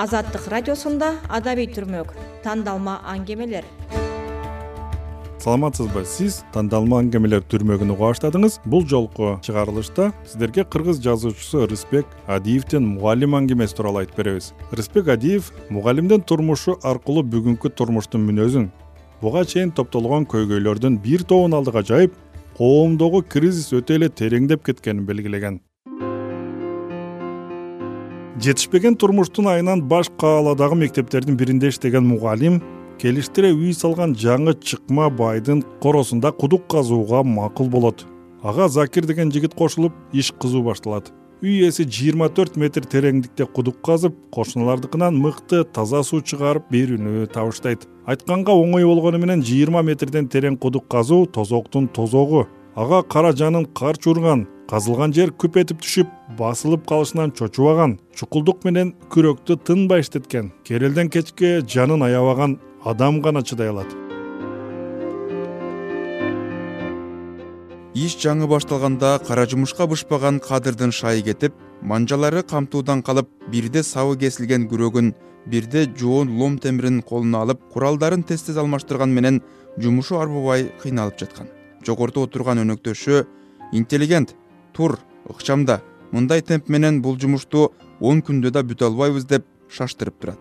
азаттык радиосунда адабий түрмөк тандалма аңгемелер. Саламатсызбы? Сиз тандалма аңгемелер түрмөгүн уга баштадыңыз. Бул жолку чыгарылышта сиздерге кыргыз жазуучусу рыспек адиевдин мугалим аңгемеси тууралуу айтып беребиз. Рыспек адиев мугалимдин турмушу аркылуу бүгүнкү турмуштун мүнөзүн буга чейин топтолгон көйгөйлөрдүн бир тобун алдыга жайып коомдогу кризис өтө эле тереңдеп кеткенин белгилеген жетишпеген турмуштун айынан баш кааладагы мектептердин биринде иштеген мугалим келиштире үй салган жаңы чыкма байдын коросунда кудук казууга макул болот. Ага закир деген жигит кошулуп иш кызуу башталат. Үй ээси жыйырма төрт метр тереңдикте кудук казып кошуналардыкынан мыкты таза суу чыгарып берүүнү табыштайт. Айтканга оңой болгону менен жыйырма метрден терең кудук казуу тозоктун тозогу. Ага кара жанын карч урган казылган жер күп этип түшүп басылып калышынан чочубаган чукулдук менен күрөктү тынбай иштеткен керелден кечке жанын аябаган адам гана чыдай алат иш жаңы башталганда кара жумушка бышпаган кадырдын шайы кетип манжалары камтуудан калып бирде сабы кесилген күрөгүн бирде жоон лом темирин колуна алып куралдарын тез тез алмаштырганы менен жумушу арбыбай кыйналып жаткан. Жогоруда отурган өнөктөшү интеллигент тур ыкчамда. Мындай темп менен бул жумушту он күндө да бүтө албайбыз деп шаштырып турат.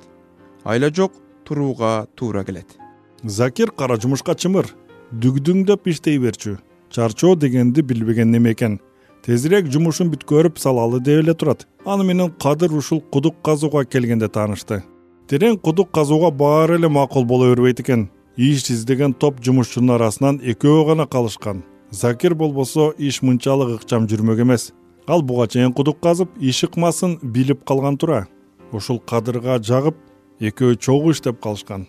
Айла жок турууга туура келет. Закир кара жумушка чымыр. Дүгдүңдөп иштей берчү. Чарчоо дегенди билбеген неме экен? Тезирээк жумушун бүткөрүп салалы деп эле турат. Аны менен кадыр ушул кудук казууга келгенде таанышты. Терең кудук казууга баары эле макул боло бербейт экен. Иш издеген топ жумушчунун арасынан экөө гана калышкан закир болбосо иш мынчалык ыкчам жүрмөк эмес. Ал буга чейин кудук казып иш ыкмасын билип калган туура. Ушул кадырга жагып экөө чогуу иштеп калышкан.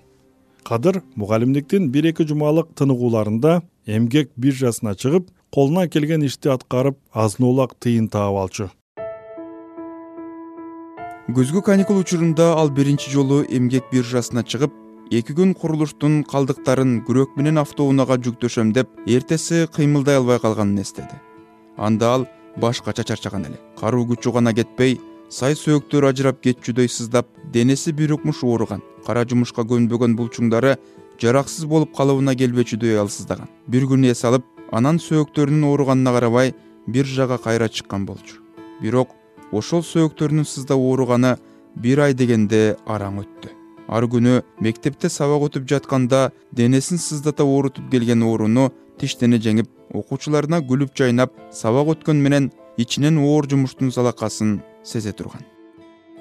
Кадыр мугалимдиктин бир эки жумалык тыныгууларында эмгек биржасына чыгып колунан келген ишти аткарып азын улак тыйын таап алчу. Күзгү каникул учурунда ал биринчи жолу эмгек биржасына чыгып эки күн курулуштун калдыктарын күрөк менен автоунаага жүктөшөм деп эртеси кыймылдай албай калганын эстеди. Анда ал башкача чарчаган эле. Каруу күчү гана кетпей сай сөөктөрү ажырап кетчүдөй сыздап денеси бир укмуш ооруган. Кара жумушка көнбөгөн булчуңдары жараксыз болуп калыбына келбечүдөй алсыздаган. Бир күнү эс алып анан сөөктөрүнүн ооруганына карабай биржага кайра чыккан болчу. Бирок ошол сөөктөрүнүн сыздап ооруганы бир ай дегенде араң өттү ар күнү мектепте сабак өтүп жатканда денесин сыздата оорутуп келген ооруну тиштене жеңип окуучуларына күлүп жайнап сабак өткөнү менен ичинен оор жумуштун залакасын сезе турган.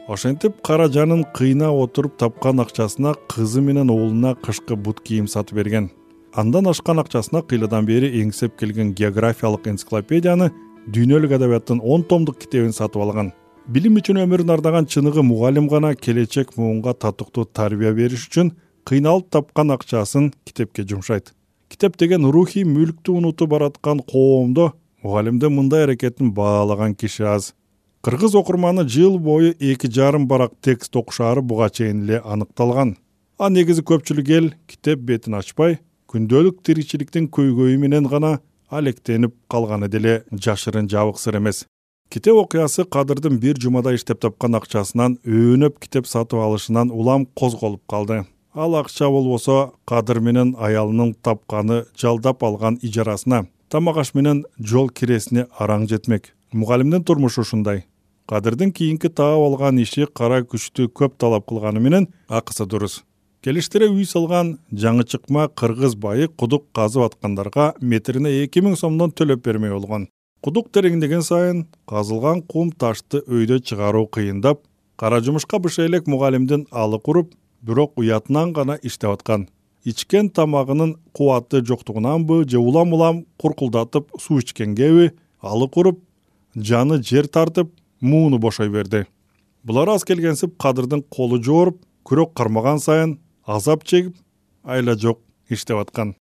Ошентип кара жанын кыйнап отуруп тапкан акчасына кызы менен уулуна кышкы бут кийим сатып берген. Андан ашкан акчасына кыйладан бери эңсеп келген географиялык энциклопедияны дүйнөлүк адабияттын он томдук китебин сатып алган билим үчүн өмүрүн ардаган чыныгы мугалим гана келечек муунга татыктуу тарбия бериш үчүн кыйналып тапкан акчасын китепке жумшайт. Китеп деген рухий мүлктү унутуп бараткан коомдо мугалимдин мындай аракетин баалаган киши аз. Кыргыз окурманы жыл бою эки жарым барак текст окушаары буга чейин эле аныкталган. А негизи көпчүлүк эл китеп бетин ачпай күндөлүк тиричиликтин көйгөйү менен гана алектенип калганы деле жашырын жабык сыр эмес китеп окуясы кадырдын бир жумада иштеп тапкан акчасынан өөнөп китеп сатып алышынан улам козголуп калды. Ал акча болбосо кадыр менен аялынын тапканы жалдап алган ижарасына тамак аш менен жол киресине араң жетмек. Мугалимдин турмушу ушундай. Кадырдын кийинки таап алган иши кара күчтү көп талап кылганы менен акысы дурус. Келиштире үй салган жаңы чыкма кыргыз байы кудук казып аткандарга метрине эки миң сомдон төлөп бермей болгон кудук тереңдеген сайын казылган кум ташты өйдө чыгаруу кыйындап кара жумушка быша элек мугалимдин алык уруп бирок уятынан гана иштеп аткан. Ичкен тамагынын кубаты жоктугунанбы же улам улам куркулдатып суу ичкенгеби алык уруп жаны жер тартып мууну бошой берди. Булар аз келгенсип кадырдын колу жооруп күрөк кармаган сайын азап чегип айла жок иштеп аткан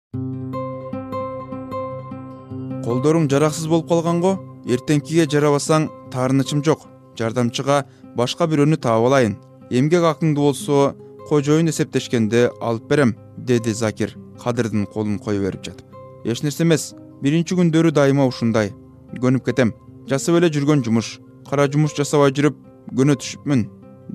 колдоруң жараксыз болуп калган го эртеңкиге жарабасаң таарынычым жок. Жардамчыга башка бирөөнү таап алайын. Эмгек акыңды болсо кожоюн эсептешкенде алып берем деди закир кадырдын колун кое берип жатып. Эч нерсе эмес биринчи күндөрү дайыма ушундай. Көнүп кетем. Жасап эле жүргөн жумуш кара жумуш жасабай жүрүп көнө түшүпмүн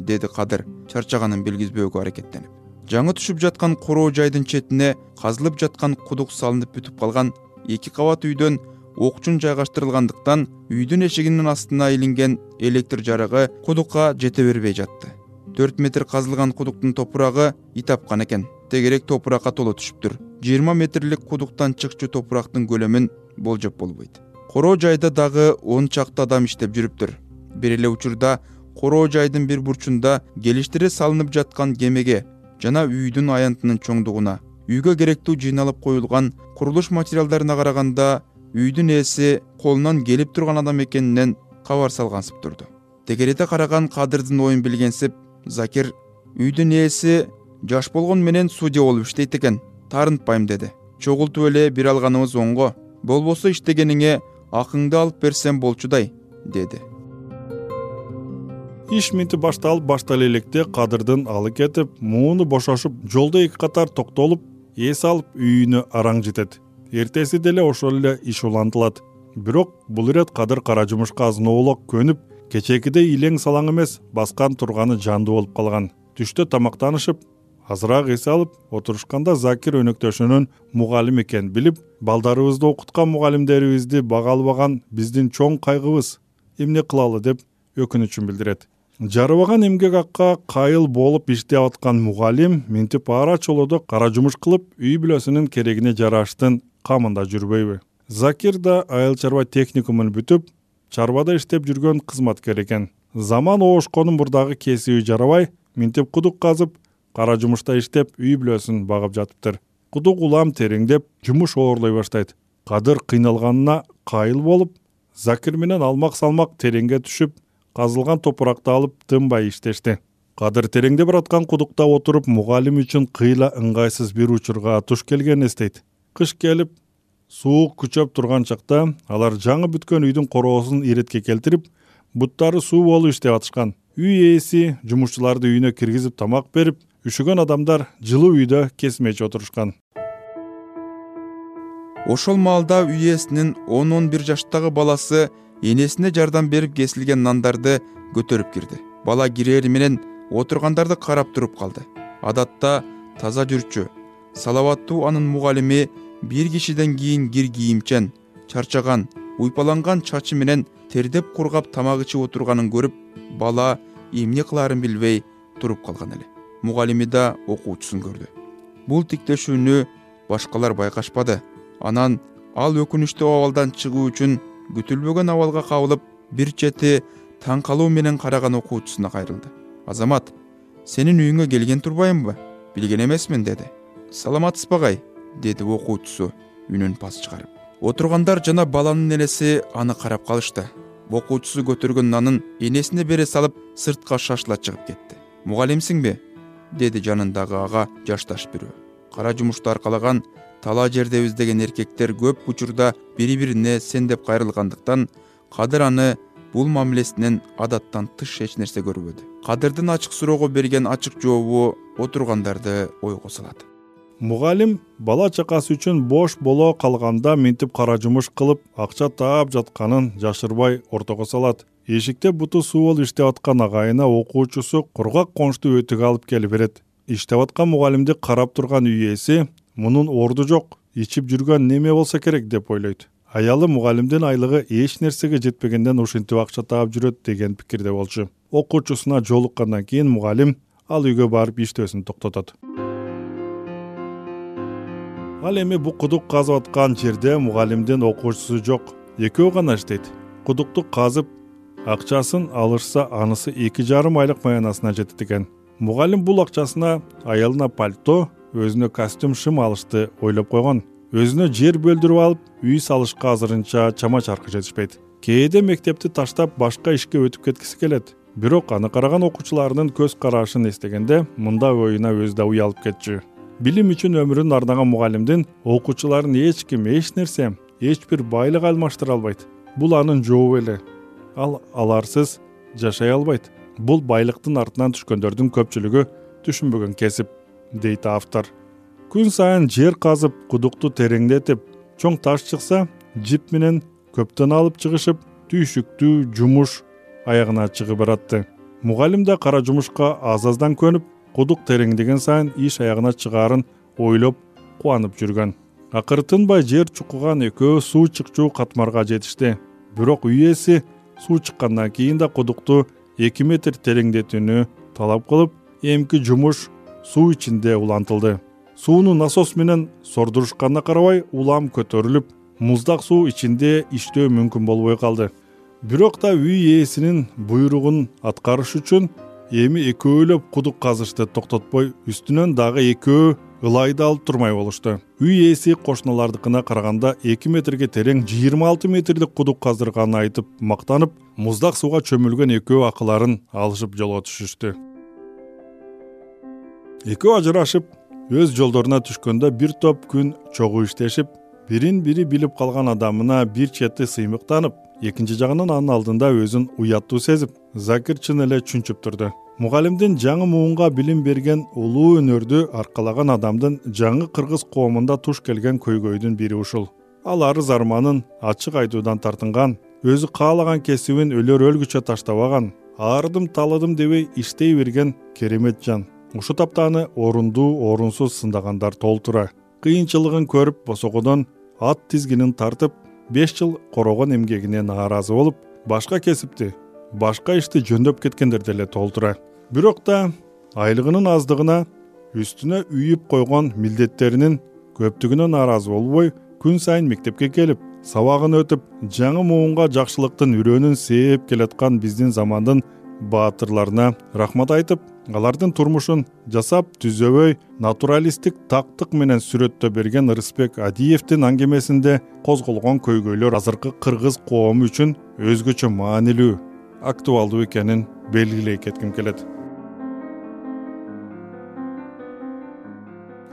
деди кадыр чарчаганын билгизбөөгө аракеттенип. Жаңы түшүп жаткан короо жайдын четине казылып жаткан кудук салынып бүтүп калган эки кабат үйдөн окчун жайгаштырылгандыктан үйдүн эшигинин астына илинген электр жарыгы кудукка жете бербей жатты. Төрт метр казылган кудуктун топурагы ий тапкан экен. Тегерек топуракка толо түшүптүр жыйырма метрлик кудуктан чыкчу топурактын көлөмүн болжоп болбойт. Короо жайда дагы он чакты адам иштеп жүрүптүр. Бир эле учурда короо жайдын бир бурчунда келиштире салынып жаткан кемеге жана үйдүн аянтынын чоңдугуна үйгө керектүү жыйналып коюлган курулуш материалдарына караганда үйдүн ээси колунан келип турган адам экенинен кабар салгансып турду. Тегерете караган кадырдын оюн билгенсип закир үйдүн ээси жаш болгону менен судья болуп иштейт экен таарынтпайм деди. Чогултуп эле бир алганыбыз оңго. Болбосо иштегениңе акыңды алып берсем болчу дай деди. Иш минтип башталып баштале электе кадырдын алы кетип мууну бошошуп жолдо эки катар токтолуп эс алып үйүнө араң жетет. Эртеси деле ошол эле иш улантылат. Бирок бул ирет кадыр кара жумушка азыноолок көнүп кечээкидей илең салаң эмес баскан турганы жандуу болуп калган. Түштө тамактанышып азыраак эс алып отурушканда закир өнөктөшүнүн мугалим экенин билип балдарыбызды окуткан мугалимдерибизди бага албаган биздин чоң кайгыбыз эмне кылалы? деп өкүнүчүн билдирет жарыбаган эмгек акка кайыл болуп иштеп аткан мугалим минтип ара чолоодо кара жумуш кылып үй бүлөсүнүн керегине жараштын камында жүрбөйбү. Закир да айыл чарба техникумун бүтүп чарбада иштеп жүргөн кызматкер экен. Заман оошконун мурдагы кесиби жарабай минтип кудук казып кара жумушта иштеп үй бүлөсүн багып жатыптыр. Кудук улам тереңдеп жумуш оорлой баштайт. Кадыр кыйналганына кайыл болуп закир менен алмак салмак тереңге түшүп казылган топуракты алып тынбай иштешти. Кадыр тереңде бараткан кудукта отуруп мугалим үчүн кыйла ыңгайсыз бир учурга туш келгенин эстейт. Кыш келип суук күчөп турган чакта алар жаңы бүткөн үйдүн короосун иретке келтирип буттары суу болуп иштеп атышкан. Үй ээси жумушчуларды үйүнө киргизип тамак берип үшүгөн адамдар жылуу үйдө кесмечи отурушкан. Ошол маалда үй ээсинин он он бир жаштагы баласы энесине жардам берип кесилген нандарды көтөрүп кирди. Бала кирери менен отургандарды карап туруп калды. Адатта таза жүрчү салабаттуу анын мугалими бир кишиден кийин кир кийимчен чарчаган уйпаланган чачы менен тердеп кургап тамак ичип отурганын көрүп бала эмне кылаарын билбей туруп калган эле. Мугалими да окуучусун көрдү. Бул тиктешүүнү башкалар байкашпады. Анан ал өкүнүчтүү абалдан чыгуу үчүн күтүлбөгөн абалга кабылып бир чети таң калуу менен караган окуучусуна кайрылды. Азамат сенин үйүңө келген турбаймынбы билген эмесмин деди. Саламатсызбы агай деди окуучусу үнүн пас чыгарып. Отургандар жана баланын энеси аны карап калышты. Окуучусу көтөргөн нанын энесине бере салып сыртка шашыла чыгып кетти. Мугалимсиңби деди жанындагы ага жашташ бирөө. Кара жумушту аркалаган талаа жерде издеген эркектер көп учурда бири бирине сен деп кайрылгандыктан кадыр аны бул мамилесинен адаттан тыш эч нерсе көрбөдү кадырдын ачык суроого берген ачык жообу отургандарды ойго салат. Мугалим бала чакасы үчүн бош боло калганда минтип кара жумуш кылып акча таап жатканын жашырбай ортого салат. Эшикте буту суу иштеп аткан агайына окуучусу кургак кончту өтүк алып келип берет. Иштеп аткан мугалимди карап турган үй ээси мунун орду жок ичип жүргөн неме болсо керек деп ойлойт. Аялы мугалимдин айлыгы эч нерсеге жетпегенден ушинтип акча таап жүрөт деген пикирде болчу. Окуучусуна жолуккандан кийин мугалим ал үйгө барып иштөөсүн токтотот. Ал эми бул кудук казып аткан жерде мугалимдин окуучусу жок экөө гана иштейт. Кудукту казып акчасын алышса анысы эки жарым айлык маянасына жетет экен. Мугалим бул акчасына аялына пальто өзүнө костюм шым алышты ойлоп койгон. Өзүнө жер бөлдүрүп алып үй салышка азырынча чама чаркы жетишпейт. Кээде мектепти таштап башка ишке өтүп кеткиси келет. Бирок аны караган окуучуларынын көз карашын эстегенде мындай оюна өзү да уялып кетчү. Билим үчүн өмүрүн арнаган мугалимдин окуучуларын эч ким эч нерсе эч бир байлык алмаштыра албайт. Бул анын жообу эле. Ал аларсыз жашай албайт. Бул байлыктын артынан түшкөндөрдүн көпчүлүгү түшүнбөгөн кесип дейт автор. Күн сайын жер казып кудукту тереңдетип чоң таш чыкса жип менен көптөн алып чыгышып түйшүктүү жумуш аягына чыгып баратты. Мугалим да кара жумушка аз аздан көнүп кудук тереңдеген сайын иш аягына чыгаарын ойлоп кубанып жүргөн. Акыры тынбай жер чукуган экөө суу чыкчу катмарга жетишти. Бирок үй ээси суу чыккандан кийин да кудукту эки метр тереңдетүүнү талап кылып эмки жумуш суу ичинде улантылды. Сууну насос менен сордурушканына карабай улам көтөрүлүп муздак суу ичинде иштөө мүмкүн болбой калды. Бирок да үй ээсинин буйругун аткарыш үчүн эми экөөлөп кудук казышты токтотпой үстүнөн дагы экөө ылайды алып турмай болушту. Үй ээси кошуналардыкына караганда эки метрге терең жыйырма алты метрлик кудук каздырганын айтып мактанып муздак сууга чөмүлгөн экөө акыларын алышып жолго түшүштү экөө ажырашып өз жолдоруна түшкөндө бир топ күн чогуу иштешип бирин бири билип калган адамына бир чети сыймыктанып экинчи жагынан анын алдында өзүн уяттуу сезип закир чын эле чүнчүп турду. Мугалимдин жаңы муунга билим берген улуу өнөрдү аркалаган адамдын жаңы кыргыз коомунда туш келген көйгөйдүн бири ушул. Ал арыз арманын ачык айтуудан тартынган өзү каалаган кесибин өлөр өлгүчө таштабаган аарыдым талыдым дебей иштей берген керемет жан ушул тапта аны орундуу орунсуз сындагандар толтура. Кыйынчылыгын көрүп босогодон ат тизгинин тартып беш жыл корогон эмгегине нааразы болуп башка кесипти башка ишти жөндөп кеткендер деле толтура. Бирок да айлыгынын аздыгына үстүнө үйүп койгон милдеттеринин көптүгүнө нааразы болбой күн сайын мектепке келип сабагын өтүп жаңы муунга жакшылыктын үрөөнүн сээп келаткан биздин замандын баатырларына рахмат айтып алардын турмушун жасап түзөбөй натуралисттик тактык менен сүрөттөп берген рысбек адиевдин аңгемесинде козголгон көйгөйлөр азыркы кыргыз коому үчүн өзгөчө маанилүү актуалдуу экенин белгилей кетким келет.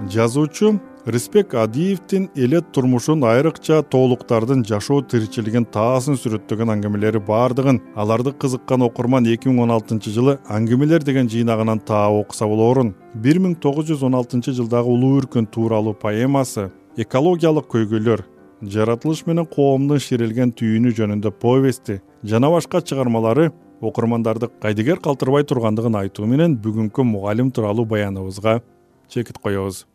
Жазуучу рысбек адиевдин элет турмушун айрыкча тоолуктардын жашоо тиричилигин таасын сүрөттөгөн аңгемелери баардыгын аларды кызыккан окурман эки миң он алтынчы жылы аңгемелер деген жыйнагынан таа окуса болоорун. бир миң тогуз жүз он алтынчы жылдагы улуу үркүн тууралуу поэмасы экологиялык көйгөйлөр жаратылыш менен коомдун ширелген түйүнү жөнүндө повести жана башка чыгармалары окурмандарды кайдыгер калтырбай тургандыгын айтуу менен бүгүнкү мугалим тууралуу баяныбызга чекит коебуз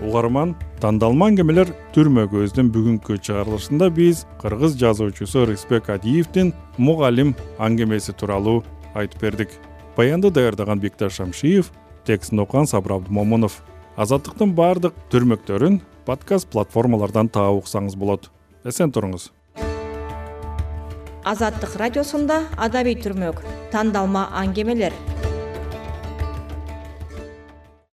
угарман тандалма аңгемелер түрмө көздүн бүгүнкү чыгарылышында биз кыргыз жазуучусу рысбек адиевдин мугалим аңгемеси тууралуу айтып бердик. Баянды даярдаган бекташ шамшиев текстин окуган сабыр абдымомунов. Азаттыктын баардык түрмөктөрүн подкаст платформалардан таап уксаңыз болот. Эсен туруңуз. Азаттык радиосунда адабий түрмөк тандалма аңгемелер